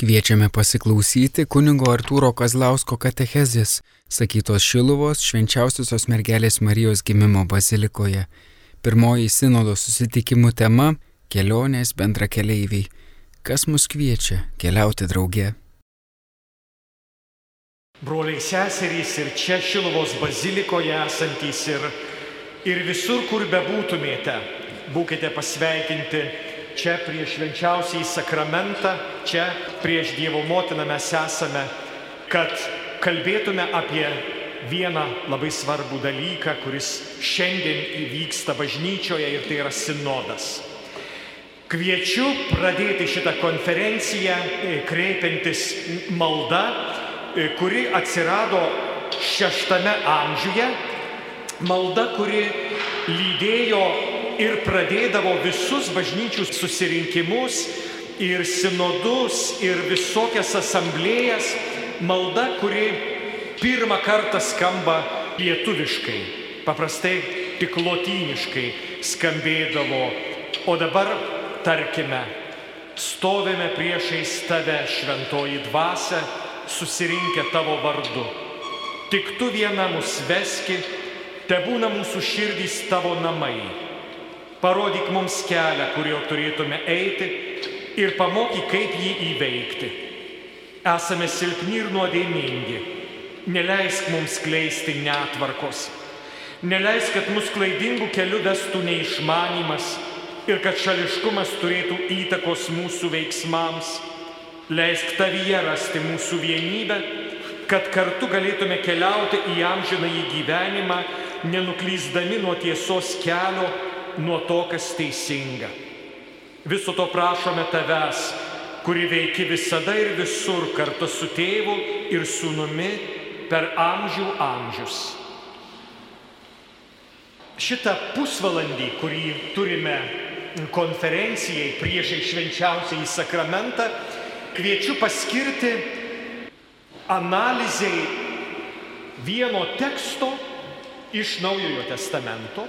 Kviečiame pasiklausyti kunigo Artūro Kazlausko katechezės, sakytos Šiluvos švenčiausiosios mergelės Marijos gimimo bazilikoje. Pirmoji sinodo susitikimų tema - kelionės bendra keleiviai. Kas mus kviečia keliauti drauge? Broliai seserys ir čia Šiluvos bazilikoje esantys ir, ir visur, kur bebūtumėte, būkite pasveikinti čia prieš švenčiausiai sakramentą, čia prieš Dievo motiną mes esame, kad kalbėtume apie vieną labai svarbų dalyką, kuris šiandien įvyksta bažnyčioje ir tai yra sinodas. Kviečiu pradėti šitą konferenciją e, kreipiantis malda, e, kuri atsirado šeštame amžiuje, malda, kuri lydėjo ir pradėdavo visus bažnyčių susirinkimus ir sinodus ir visokias asamblėjas, malda, kuri pirmą kartą skamba lietuviškai, paprastai tik lotyniškai skambėdavo, o dabar, tarkime, stovime priešais tave šventoji dvasia, susirinkę tavo vardu. Tik tu viena mus veski, te būna mūsų širdys tavo namai Parodyk mums kelią, kuriuo turėtume eiti ir pamokyk, kaip jį įveikti. Esame silpni ir nuodėmingi. Neleisk mums kleisti netvarkos. Neleisk, kad mus klaidingų kelių vestų neišmanimas ir kad šališkumas turėtų įtakos mūsų veiksmams. Leisk tavyje rasti mūsų vienybę, kad kartu galėtume keliauti į amžiną į gyvenimą, nenuklyzdami nuo tiesos kelio nuo to, kas teisinga. Viso to prašome tavęs, kuri veiki visada ir visur kartu su tėvu ir sūnumi per amžių amžius. Šitą pusvalandį, kurį turime konferencijai priešai švenčiausiai sakramentą, kviečiu paskirti analizai vieno teksto iš Naujojo testamento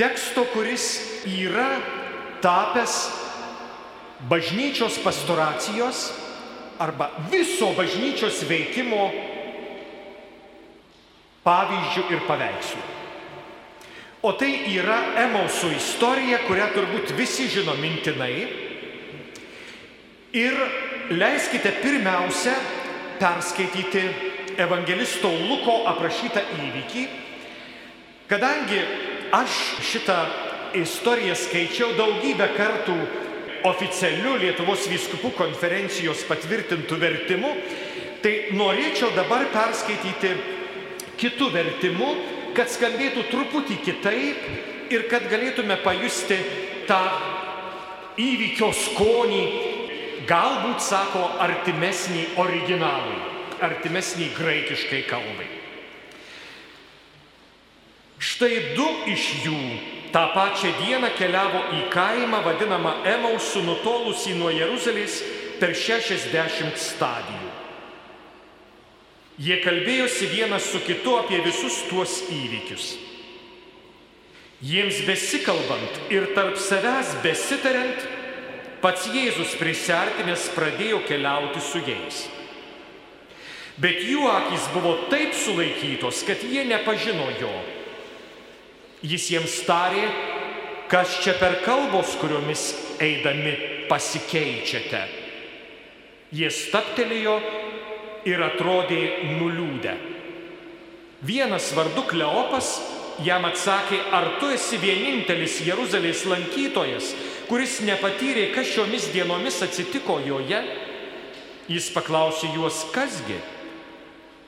teksto, kuris yra tapęs bažnyčios pastoracijos arba viso bažnyčios veikimo pavyzdžių ir paveikslų. O tai yra Emauso istorija, kurią turbūt visi žino mintinai. Ir leiskite pirmiausia perskaityti evangelisto Luko aprašytą įvykį, kadangi Aš šitą istoriją skaičiau daugybę kartų oficialiu Lietuvos vyskupų konferencijos patvirtintų vertimu, tai norėčiau dabar perskaityti kitų vertimų, kad skambėtų truputį kitaip ir kad galėtume pajusti tą įvykio skonį, galbūt, sako, artimesnį originalui, artimesnį graikiškai kalbai. Štai du iš jų tą pačią dieną keliavo į kaimą vadinamą Emausų nutolusį nuo Jeruzalės per 60 stadijų. Jie kalbėjosi vienas su kitu apie visus tuos įvykius. Jiems besikalbant ir tarp savęs besitariant, pats Jėzus prisartinęs pradėjo keliauti su jais. Bet jų akis buvo taip sulaikytos, kad jie nepažino jo Jis jiems tarė, kas čia per kalbos, kuriomis eidami pasikeičiate. Jie staptelėjo ir atrodė nuliūdę. Vienas vardu Kleopas jam atsakė, ar tu esi vienintelis Jeruzalės lankytojas, kuris nepatyrė, kas šiomis dienomis atsitiko joje. Jis paklausė juos, kasgi.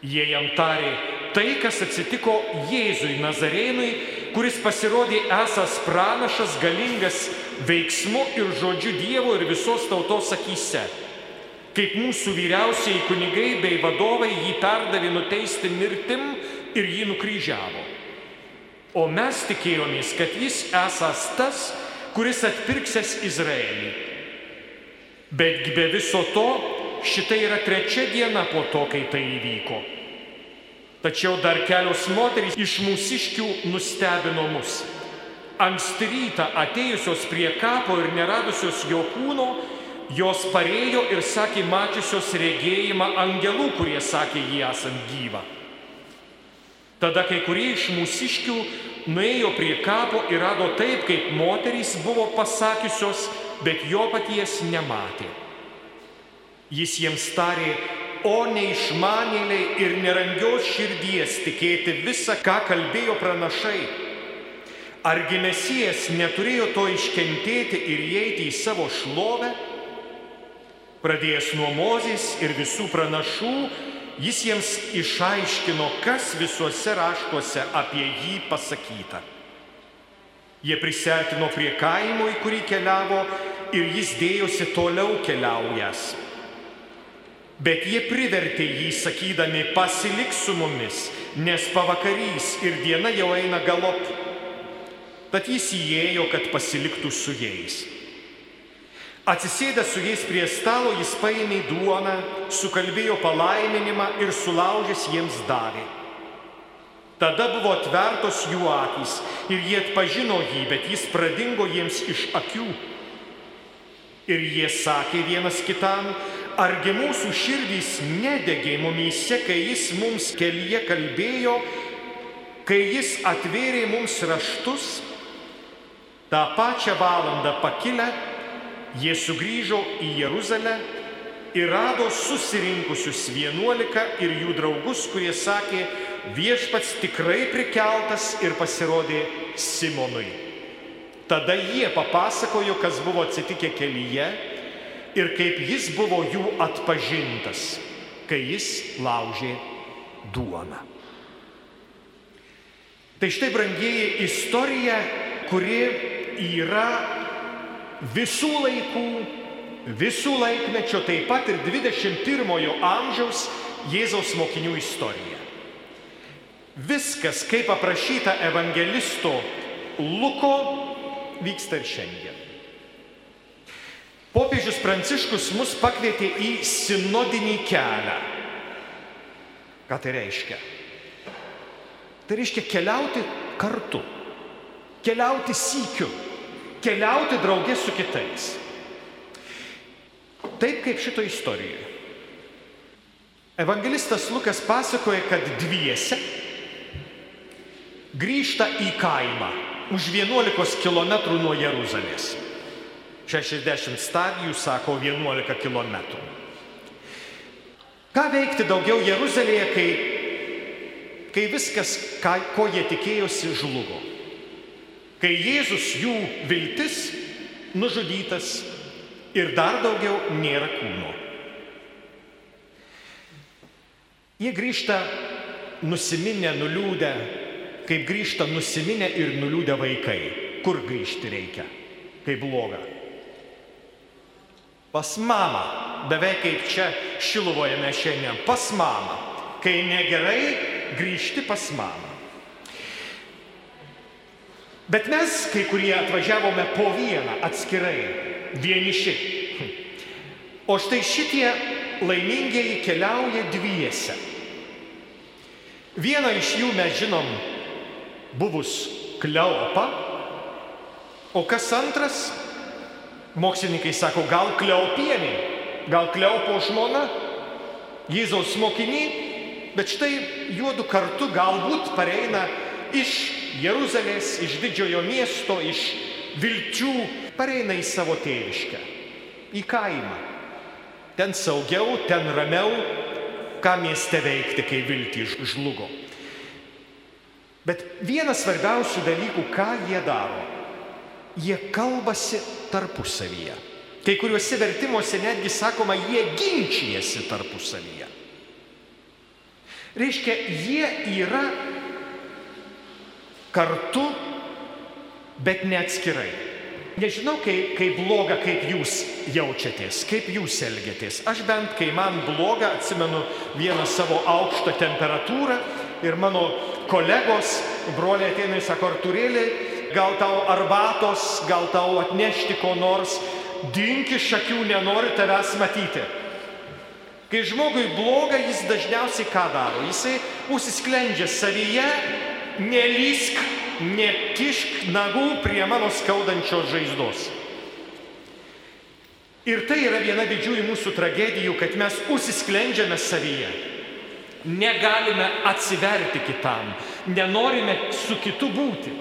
Jie jam tarė, tai, kas atsitiko Jėzui Nazarėnui, kuris pasirodė esas pranašas, galingas veiksmu ir žodžiu Dievo ir visos tautos akise. Kaip mūsų vyriausiai kunigai bei vadovai jį perdavė nuteisti mirtim ir jį nukryžiavo. O mes tikėjomės, kad jis esas tas, kuris atpirksės Izraelį. Betgi be viso to, šitai yra trečia diena po to, kai tai įvyko. Tačiau dar kelios moterys iš mūsiškių nustebino mus. Anksti rytą atėjusios prie kapo ir neradusios jo kūno, jos parėjo ir sakė mačiusios regėjimą angelų, kurie sakė jį esant gyvą. Tada kai kurie iš mūsiškių nuėjo prie kapo ir rado taip, kaip moterys buvo pasakiusios, bet jo paties nematė. Jis jiems tarė, o neišmanėliai ir nerangios širdies tikėti visą, ką kalbėjo pranašai. Argi mesijas neturėjo to iškentėti ir įeiti į savo šlovę? Pradėjęs nuo Mozės ir visų pranašų, jis jiems išaiškino, kas visuose raštuose apie jį pasakyta. Jie prisertino prie kaimo, į kurį keliavo, ir jis dėjosi toliau keliaujas. Bet jie privertė jį, sakydami, pasilik su mumis, nes pavakarys ir diena jau eina galop. Tad jis įėjo, kad pasiliktų su jais. Atsisėdęs su jais prie stalo, jis paėmė duoną, sukalbėjo palaiminimą ir sulaužęs jiems davė. Tada buvo atvertos jų akys ir jie atpažino jį, bet jis pradingo jiems iš akių. Ir jie sakė vienas kitam, argi mūsų širdys nedegė mumyse, kai jis mums kelyje kalbėjo, kai jis atvėrė mums raštus Ta pačią valandą pakilę, jie sugrįžo į Jeruzalę ir rado susirinkusius vienuolika ir jų draugus, kurie sakė, viešpats tikrai prikeltas ir pasirodė Simonui. Tada jie papasakojo, kas buvo atsitikę kelyje ir kaip jis buvo jų atpažintas, kai jis laužė duoną. Tai štai, brangieji, istorija, kuri yra visų laikų, visų laikmečio, taip pat ir 21-ojo amžiaus Jėzaus mokinių istorija. Viskas, kaip aprašyta evangelisto Luko, vyksta ir šiandien. Popiežius Pranciškus mus pakvietė į sinodinį kelią. Ką tai reiškia? Tai reiškia keliauti kartu, keliauti sykiu, keliauti draugė su kitais. Taip kaip šito istorijoje. Evangelistas Lukas pasakoja, kad dviese grįžta į kaimą už 11 km nuo Jeruzalės. 60 stadijų sako 11 km. Ką veikti daugiau Jeruzalėje, kai, kai viskas, ką, ko jie tikėjosi, žlugo? kai Jėzus jų viltis nužudytas ir dar daugiau nėra kūno. Jie grįžta nusiminę, nuliūdę, kaip grįžta nusiminę ir nuliūdę vaikai. Kur grįžti reikia, kai bloga? Pas mamą, beveik kaip čia šiluvoje mes šiandien, pas mamą. Kai negerai, grįžti pas mamą. Bet mes, kai kurie atvažiavome po vieną atskirai, vieniši. O štai šitie laimingieji keliauja dviese. Vieną iš jų mes žinom buvus Kleopa, o kas antras, mokslininkai sako, gal Kleopienė, gal Kleopo žmona, Jėzaus mokiniai, bet štai juodu kartu galbūt pareina iš Jeruzalės, iš didžiojo miesto, iš vilčių, pareina į savo tėviškę, į kaimą. Ten saugiau, ten ramiau, ką mieste veikti, kai viltį žlugo. Bet vienas svarbiausių dalykų, ką jie daro, jie kalbasi tarpusavyje. Kai kuriuose vertimuose netgi sakoma, jie ginčijasi tarpusavyje. Reiškia, jie yra kartu, bet ne atskirai. Nežinau, kai, kai bloga, kaip jūs jaučiatės, kaip jūs elgiatės. Aš bent, kai man bloga, atsimenu vieną savo aukštą temperatūrą ir mano kolegos, broliai ateina į sako, Arturėlį, gal tau arbatos, gal tau atnešti ko nors, dink iš akių, nenori tavęs matyti. Kai žmogui bloga, jis dažniausiai ką daro? Jisai užsisklendžia savyje nelysk, nekišk nagų prie mano skaudančios žaizdos. Ir tai yra viena didžiųjų mūsų tragedijų, kad mes užsisklendžiame savyje. Negalime atsiverti kitam, nenorime su kitu būti.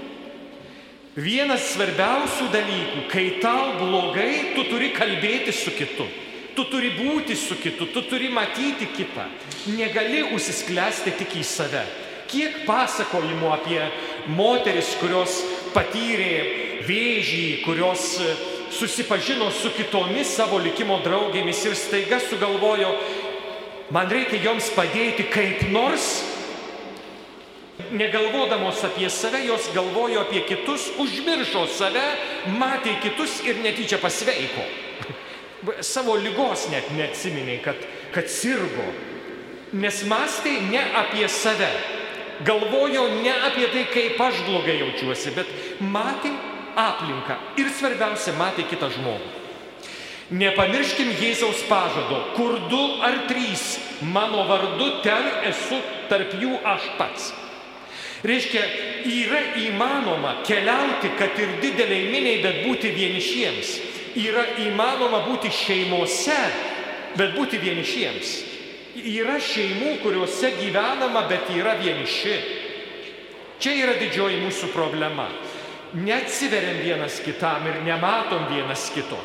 Vienas svarbiausių dalykų, kai tau blogai, tu turi kalbėti su kitu. Tu turi būti su kitu, tu turi matyti kitą. Negali užsisklęsti tik į save. Kiek pasakojimų apie moteris, kurios patyrė vėžį, kurios susipažino su kitomis savo likimo draugėmis ir staiga sugalvojo, man reikia joms padėti kaip nors. Negalvodamos apie save, jos galvojo apie kitus, užmiršo save, matė kitus ir netyčia pasveiko savo lygos net neatsiminiai, kad, kad sirgo. Nes mąstai ne apie save. Galvojo ne apie tai, kaip aš blogai jaučiuosi, bet matė aplinką ir svarbiausia, matė kitą žmogų. Nepamirškim Jėzaus pažado, kur du ar trys mano vardu ten esu tarp jų aš pats. Reiškia, yra įmanoma keliauti, kad ir dideliai miniai, bet būti vienišiems yra įmanoma būti šeimose, bet būti vienišiems. Yra šeimų, kuriuose gyvenama, bet yra vieniši. Čia yra didžioji mūsų problema. Neatsiveriam vienas kitam ir nematom vienas kito.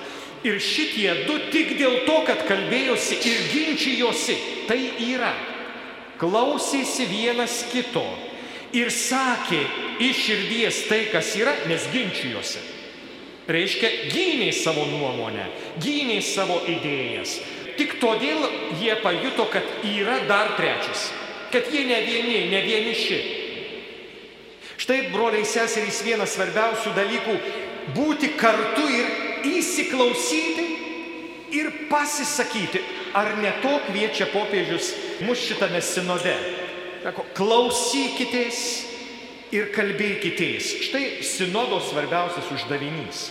Ir šitie du tik dėl to, kad kalbėjosi ir ginčijosi, tai yra. Klausėsi vienas kito ir sakė iš širdies tai, kas yra, nes ginčijosi. Reiškia, gyniai savo nuomonę, gyniai savo idėjas. Tik todėl jie pajuto, kad yra dar trečias, kad jie ne vieni, ne vieniši. Štai, broliai seserys, vienas svarbiausių dalykų - būti kartu ir įsiklausyti ir pasisakyti. Ar ne to kviečia popiežius mus šitame sinode? Sako, klausykitės ir kalbėkitės. Štai sinodo svarbiausias uždavinys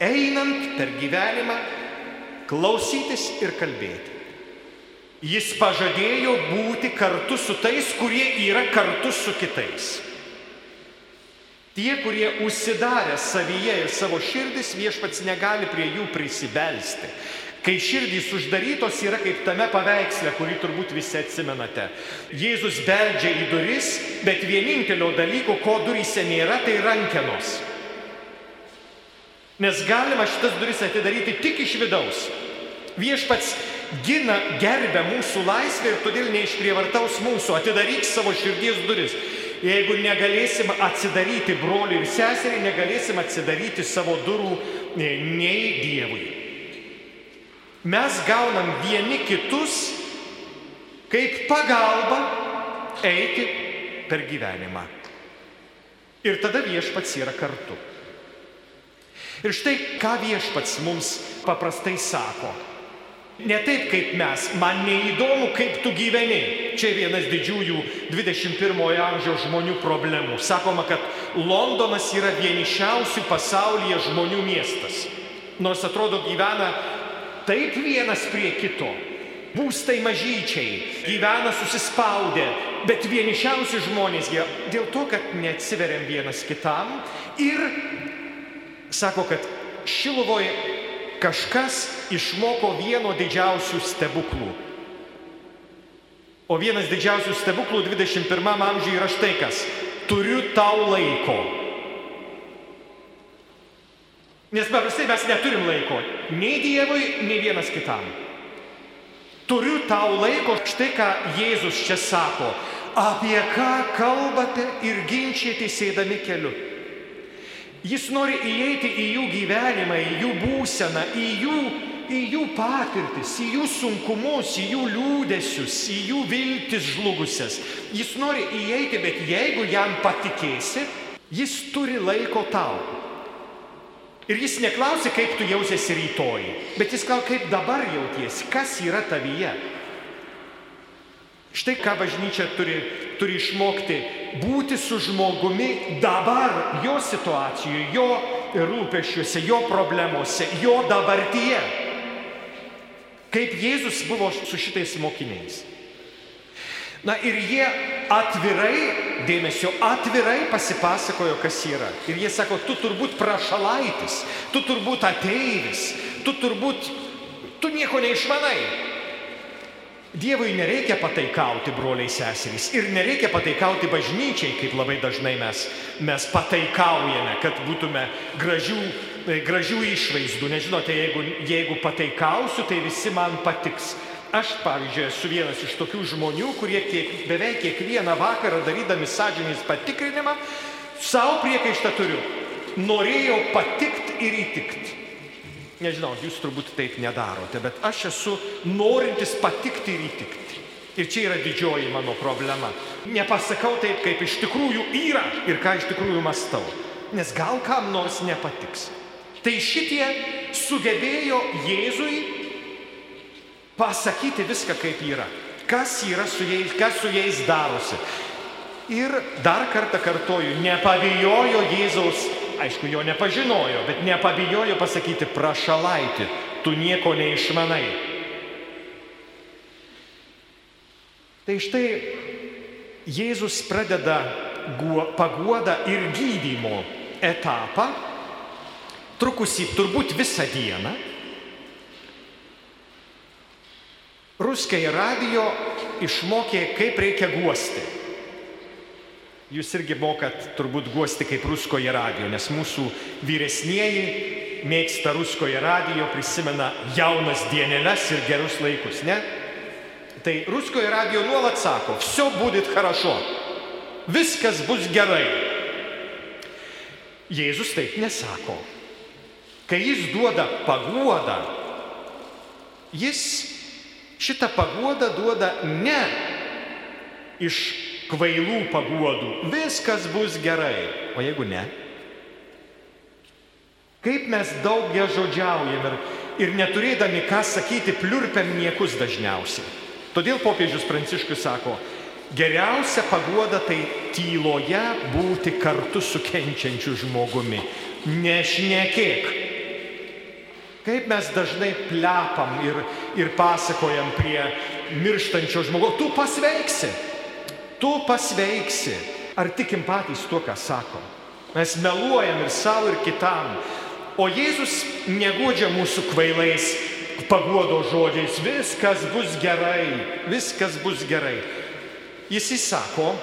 einant per gyvenimą, klausytis ir kalbėti. Jis pažadėjo būti kartu su tais, kurie yra kartu su kitais. Tie, kurie užsidarė savyje ir savo širdis, viešpats negali prie jų prisibelsti. Kai širdys uždarytos yra kaip tame paveiksle, kurį turbūt visi atsimenate. Jėzus beldžia į duris, bet vienintelio dalyko, ko duryse nėra, tai rankenos. Nes galima šitas duris atidaryti tik iš vidaus. Viešpats gina, gerbia mūsų laisvę ir todėl neišprievartaus mūsų. Atidaryk savo širdies duris. Jeigu negalėsim atsidaryti broliui ir seseriai, negalėsim atsidaryti savo durų nei Dievui. Mes gaunam vieni kitus kaip pagalba eiti per gyvenimą. Ir tada viešpats yra kartu. Ir štai ką viešpats mums paprastai sako. Ne taip kaip mes, man neįdomu, kaip tu gyveni. Čia vienas didžiųjų 21-ojo amžiaus žmonių problemų. Sakoma, kad Londonas yra vienišiausių pasaulyje žmonių miestas. Nors atrodo gyvena taip vienas prie kito. Būstai mažyčiai, gyvena susispaudę, bet vienišiausi žmonės dėl to, kad neatsiveriam vienas kitam ir sako, kad Šiluvoje kažkas išmoko vieno didžiausių stebuklų. O vienas didžiausių stebuklų 21 amžiuje yra štai kas. Turiu tau laiko. Nes paprastai mes neturim laiko. Nei Dievui, nei vienas kitam. Turiu tau laiko, štai ką Jėzus čia sako. Apie ką kalbate ir ginčiate sėdami keliu. Jis nori įeiti į jų gyvenimą, į jų būseną, į jų, į jų patirtis, į jų sunkumus, į jų liūdėsius, į jų viltis žlugusias. Jis nori įeiti, bet jeigu jam patikėsi, jis turi laiko tau. Ir jis neklausia, kaip tu jausiesi rytoj, bet jis klausia, kaip dabar jauties, kas yra tavyje. Štai ką bažnyčia turi, turi išmokti - būti su žmogumi dabar, jo situacijoje, jo rūpešiuose, jo problemuose, jo dabartyje. Kaip Jėzus buvo su šitais mokiniais. Na ir jie atvirai, dėmesio, atvirai pasipasakojo, kas yra. Ir jie sako, tu turbūt prašalaitis, tu turbūt ateivis, tu turbūt, tu nieko neišmanai. Dievui nereikia pataikauti, broliai seserys, ir nereikia pataikauti bažnyčiai, kaip labai dažnai mes, mes pataikaujame, kad būtume gražių, gražių išvaizdų. Nežinote, jeigu, jeigu pataikausiu, tai visi man patiks. Aš, pavyzdžiui, esu vienas iš tokių žmonių, kurie kiek, beveik kiekvieną vakarą darydami sąžinės patikrinimą, savo priekaištą turiu. Norėjau patikti ir įtikti. Nežinau, jūs turbūt taip nedarote, bet aš esu norintis patikti ir įtikti. Ir čia yra didžioji mano problema. Nepasakau taip, kaip iš tikrųjų yra ir ką iš tikrųjų mastau. Nes gal kam nors nepatiks. Tai šitie sugebėjo Jėzui pasakyti viską, kaip yra. Kas yra su jais, kas su jais darosi. Ir dar kartą kartoju, nepabijojo Jėzaus aišku, jo nepažinojo, bet nepabijojo pasakyti, prašalaiti, tu nieko neišmanai. Tai štai Jėzus pradeda paguodą ir gydymo etapą, trukusį turbūt visą dieną. Ruskiai radio išmokė, kaip reikia guosti. Jūs irgi mokat turbūt guosti kaip Ruskoje radio, nes mūsų vyresnieji mėgsta Ruskoje radio, prisimena jaunas dieneles ir gerus laikus, ne? Tai Ruskoje radio nuolat sako, viso būdit harašo, viskas bus gerai. Jėzus taip nesako. Kai jis duoda paguodą, jis šitą paguodą duoda ne iš kvailų paguodų. Viskas bus gerai. O jeigu ne? Kaip mes daug ją žodžiaujam ir, ir neturėdami ką sakyti, pliurpiam niekus dažniausiai. Todėl popiežius Pranciškus sako, geriausia paguoda tai tyloje būti kartu su kenčiančiu žmogumi. Nešnekėk. Kaip mes dažnai plepam ir, ir pasakojam prie mirštančio žmogaus, tu pasveiksi tu pasveiksi. Ar tikim patys tuo, ką sako? Mes meluojam ir savo, ir kitam. O Jėzus negodžia mūsų kvailais paguodo žodžiais. Viskas bus gerai, viskas bus gerai. Jis įsako,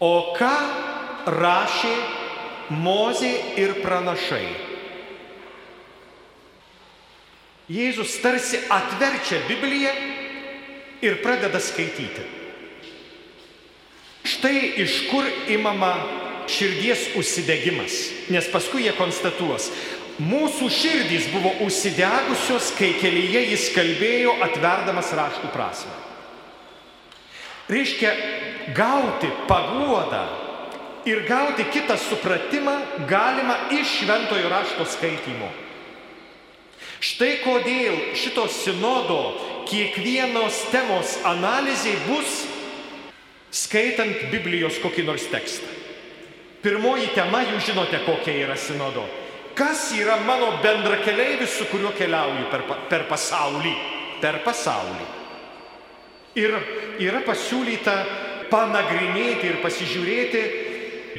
o ką rašė Mozė ir pranašai. Jėzus tarsi atverčia Bibliją ir pradeda skaityti. Štai iš kur imama širdies užsidegimas, nes paskui jie konstatuos, mūsų širdys buvo užsidegusios, kai kelyje jis kalbėjo atverdamas raštų prasme. Reiškia, gauti paguodą ir gauti kitą supratimą galima iš šventojo rašto skaitimo. Štai kodėl šito sinodo kiekvienos temos analizė bus skaitant Biblijos kokį nors tekstą. Pirmoji tema, jūs žinote, kokia yra sinodo. Kas yra mano bendrakeleivis, su kuriuo keliauju per, per pasaulį? Per pasaulį. Ir yra pasiūlyta panagrinėti ir pasižiūrėti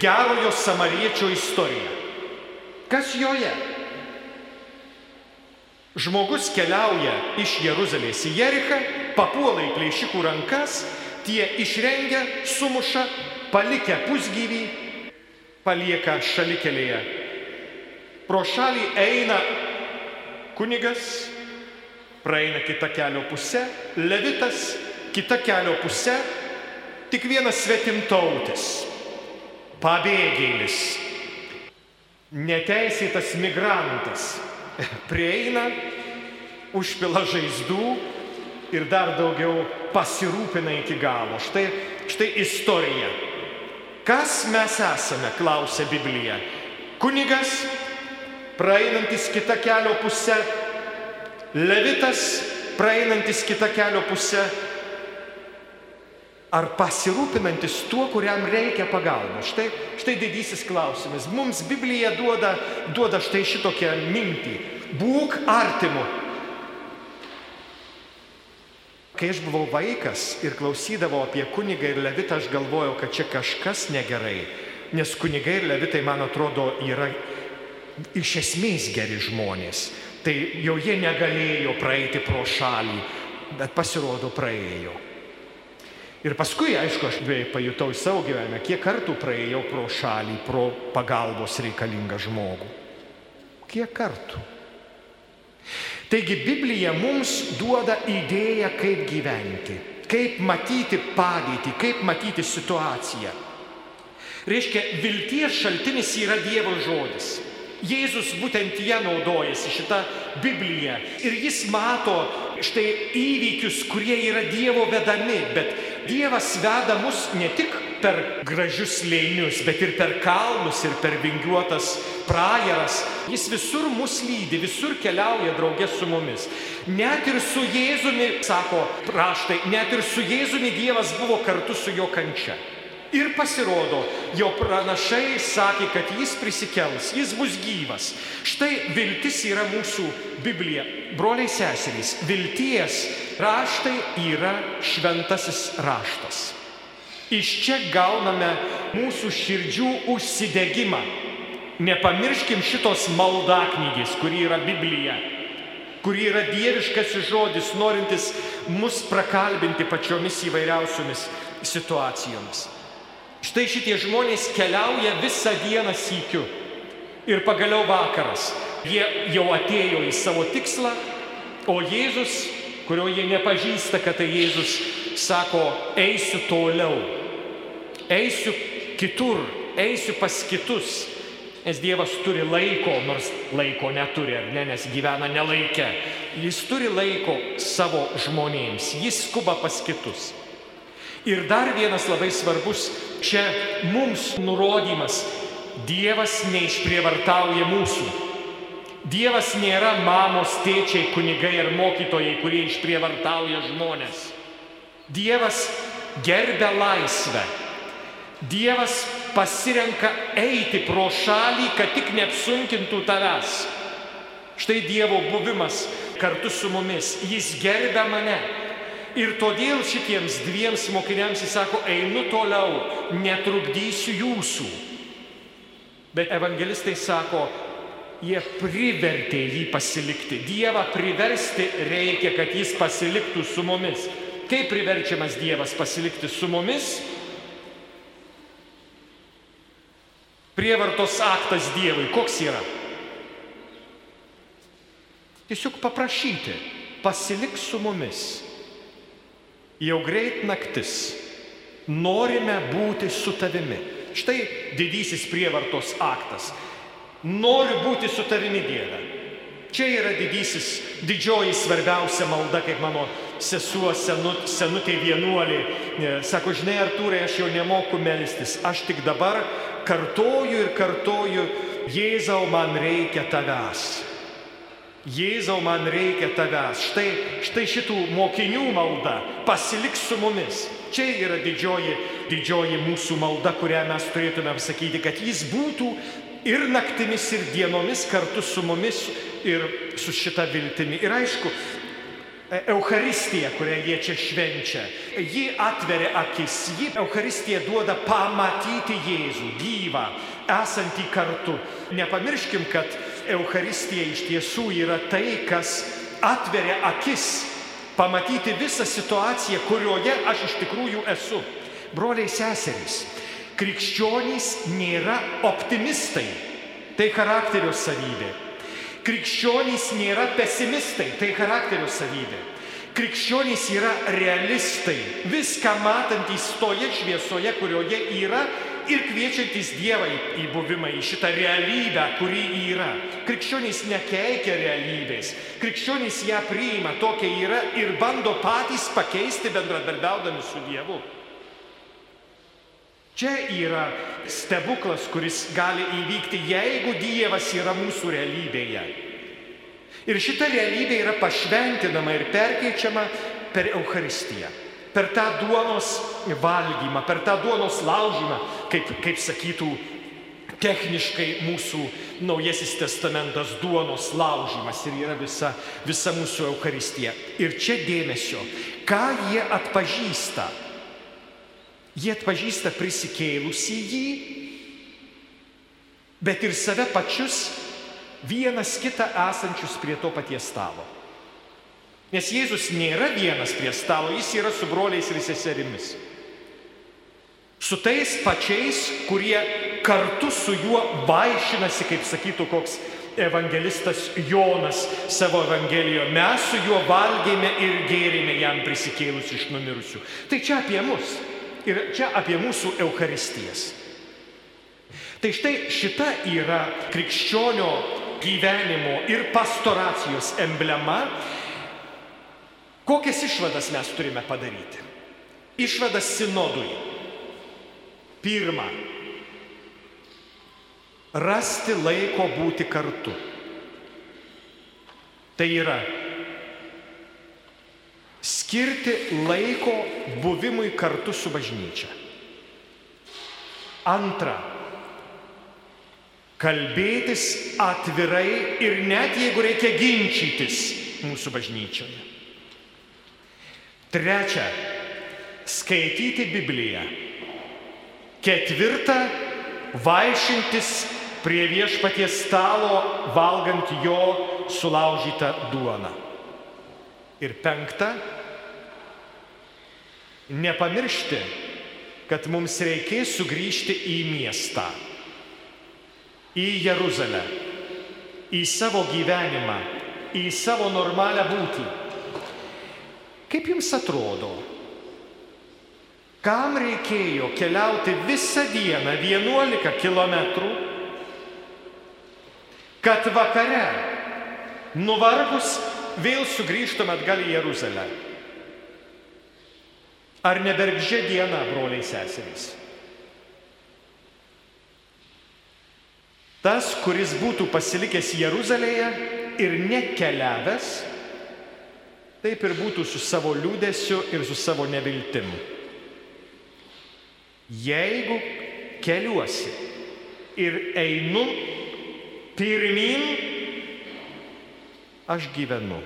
gerojo samariečio istoriją. Kas joje? Žmogus keliauja iš Jeruzalės į Jerichą, papuola į plėšikų rankas, tie išrengia, sumuša, palikę pusgyvį, palieka šalikelėje. Pro šalį eina kunigas, praeina kita kelio pusė, levitas, kita kelio pusė, tik vienas svetimtautis, pabėgėlis, neteisėtas migrantas prieina, užpila žaizdų ir dar daugiau pasirūpina iki galo. Štai, štai istorija. Kas mes esame, klausia Biblija. Kunigas, praeinantis kitą kelio pusę, levitas, praeinantis kitą kelio pusę, ar pasirūpinantis tuo, kuriam reikia pagalbos. Štai, štai didysis klausimas. Mums Biblija duoda, duoda štai šitokią mintį. Būk artimu. Kai aš buvau vaikas ir klausydavau apie kunigą ir levitą, aš galvojau, kad čia kažkas negerai. Nes kunigai ir levitai, man atrodo, yra iš esmės geri žmonės. Tai jau jie negalėjo praeiti pro šalį, bet pasirodo praėjo. Ir paskui, aišku, aš pajutau į savo gyvenimą, kiek kartų praėjau pro šalį, pro pagalbos reikalingą žmogų. Kiek kartų. Taigi Biblija mums duoda idėją, kaip gyventi, kaip matyti padėtį, kaip matyti situaciją. Reiškia, vilties šaltinis yra Dievo žodis. Jėzus būtent ją naudojasi šitą Bibliją. Ir jis mato štai įvykius, kurie yra Dievo vedami, bet Dievas veda mus ne tik per gražius lėnius, bet ir per kalnus, ir per vingiuotas prajeras. Jis visur mus lydi, visur keliauja draugė su mumis. Net ir su Jėzumi, sako raštai, net ir su Jėzumi Dievas buvo kartu su jo kančia. Ir pasirodo, jo pranašai sakė, kad jis prisikels, jis bus gyvas. Štai viltis yra mūsų Biblija. Broliai seserys, vilties raštai yra šventasis raštas. Iš čia gauname mūsų širdžių užsidegimą. Nepamirškim šitos maldaknygės, kuri yra Biblija, kuri yra dieviškasis žodis, norintis mus prakalbinti pačiomis įvairiausiomis situacijomis. Štai šitie žmonės keliauja visą dieną sykiu. Ir pagaliau vakaras. Jie jau atėjo į savo tikslą, o Jėzus, kurio jie nepažįsta, kad tai Jėzus, sako, eisiu toliau. Eisiu kitur, eisiu pas kitus. Nes Dievas turi laiko, nors laiko neturi, ar ne, nes gyvena nelaikė. Jis turi laiko savo žmonėms, jis skuba pas kitus. Ir dar vienas labai svarbus čia mums nurodymas. Dievas neišprievartauja mūsų. Dievas nėra mamos, tėčiai, kunigai ar mokytojai, kurie išprievartauja žmonės. Dievas gerbia laisvę. Dievas pasirenka eiti pro šalį, kad tik neapsunkintų tavęs. Štai Dievo buvimas kartu su mumis. Jis gerbia mane. Ir todėl šitiems dviems mokiniams jis sako, einu toliau, netrukdysiu jūsų. Bet evangelistai sako, jie privertė jį pasilikti. Dievą priversti reikia, kad jis pasiliktų su mumis. Kaip priverčiamas Dievas pasilikti su mumis? Prievartos aktas Dievui, koks yra? Tiesiog paprašyti, pasilik su mumis. Jau greit naktis. Norime būti su tavimi. Štai didysis prievartos aktas. Noriu būti su tavimi Dieve. Čia yra didysis, didžioji svarbiausia malda, kaip mano sesuo senut, senutė vienuolė. Sako, žinai, Artūrai, aš jau nemoku melstis. Aš tik dabar kartoju ir kartoju, Jėzau, man reikia tavęs. Jėzau, man reikia tavęs. Štai, štai šitų mokinių malda. Pasilik su mumis. Čia yra didžioji, didžioji mūsų malda, kurią mes turėtumėm sakyti, kad jis būtų ir naktimis, ir dienomis kartu su mumis ir su šita viltimi. Ir aišku, e, Euharistija, kurią jie čia švenčia, ji atveria akis, ji Euharistija duoda pamatyti Jėzų gyvą, esantį kartu. Nepamirškim, kad Euharistija iš tiesų yra tai, kas atveria akis, pamatyti visą situaciją, kurioje aš iš tikrųjų esu. Broliai seserys, krikščionys nėra optimistai, tai charakterio savybė. Krikščionys nėra pesimistai, tai charakterio savybė. Krikščionys yra realistai, viską matantys toje šviesoje, kurioje yra ir kviečiantis Dievą į buvimą, į šitą realybę, kuri yra. Krikščionys nekeikia realybės, krikščionys ją priima tokia yra ir bando patys pakeisti bendradarbiaudami su Dievu. Čia yra stebuklas, kuris gali įvykti, jeigu Dievas yra mūsų realybėje. Ir šita realybė yra pašventinama ir perkeičiama per Eucharistiją per tą duonos valgymą, per tą duonos laužymą, kaip, kaip sakytų techniškai mūsų naujasis testamentas duonos laužymas ir yra visa, visa mūsų Euharistija. Ir čia dėmesio, ką jie atpažįsta. Jie atpažįsta prisikėlusi jį, bet ir save pačius vienas kitą esančius prie to paties stalo. Nes Jėzus nėra vienas prie stalo, jis yra su broliais ir seserimis. Su tais pačiais, kurie kartu su juo vaišinasi, kaip sakytų koks evangelistas Jonas savo evangelijoje. Mes su juo valgėme ir gėrėme jam prisikėlus iš numirusių. Tai čia apie mus ir čia apie mūsų Eucharistijas. Tai štai šita yra krikščionio gyvenimo ir pastoracijos emblema. Kokias išvadas mes turime padaryti? Išvadas sinodui. Pirma, rasti laiko būti kartu. Tai yra skirti laiko buvimui kartu su bažnyčia. Antra, kalbėtis atvirai ir net jeigu reikia ginčytis mūsų bažnyčioje. Trečia, skaityti Bibliją. Ketvirta, vaišintis prie viešpaties stalo, valgant jo sulaužytą duoną. Ir penkta, nepamiršti, kad mums reikės sugrįžti į miestą, į Jeruzalę, į savo gyvenimą, į savo normalią būtį. Kaip jums atrodo, kam reikėjo keliauti visą dieną 11 km kad vakare nuvargus vėl sugrįžtum atgal į Jeruzalę. Ar nebergžė diena, broliai seserys? Tas, kuris būtų pasilikęs Jeruzalėje ir nekeliavęs, taip ir būtų su savo liūdėsiu ir su savo neviltim. Jeigu keliuosi ir einu pirmin aš gyvenu.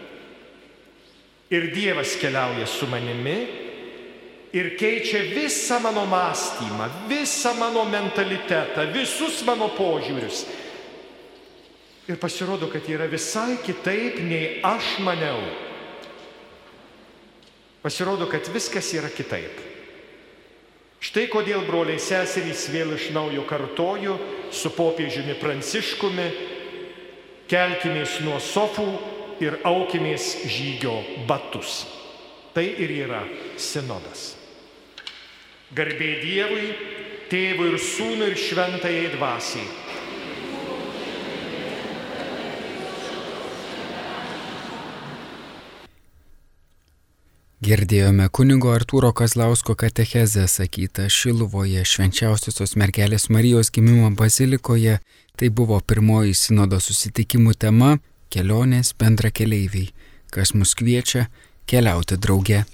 Ir Dievas keliauja su manimi ir keičia visą mano mąstymą, visą mano mentalitetą, visus mano požiūrius. Ir pasirodo, kad yra visai kitaip, nei aš maniau. Pasirodo, kad viskas yra kitaip. Štai kodėl broliai seserys vėl iš naujo kartoju su popiežiumi Pranciškumi, kelkimės nuo sofų ir aukimės žygio batus. Tai ir yra sinodas. Garbė Dievui, tėvui ir sūnui ir šventajai dvasiai Girdėjome kunigo Artūro Kazlausko katechezę sakytą Šiluvoje švenčiausiosios mergelės Marijos gimimo bazilikoje. Tai buvo pirmoji sinodo susitikimų tema - kelionės bendra keleiviai, kas mus kviečia keliauti drauge.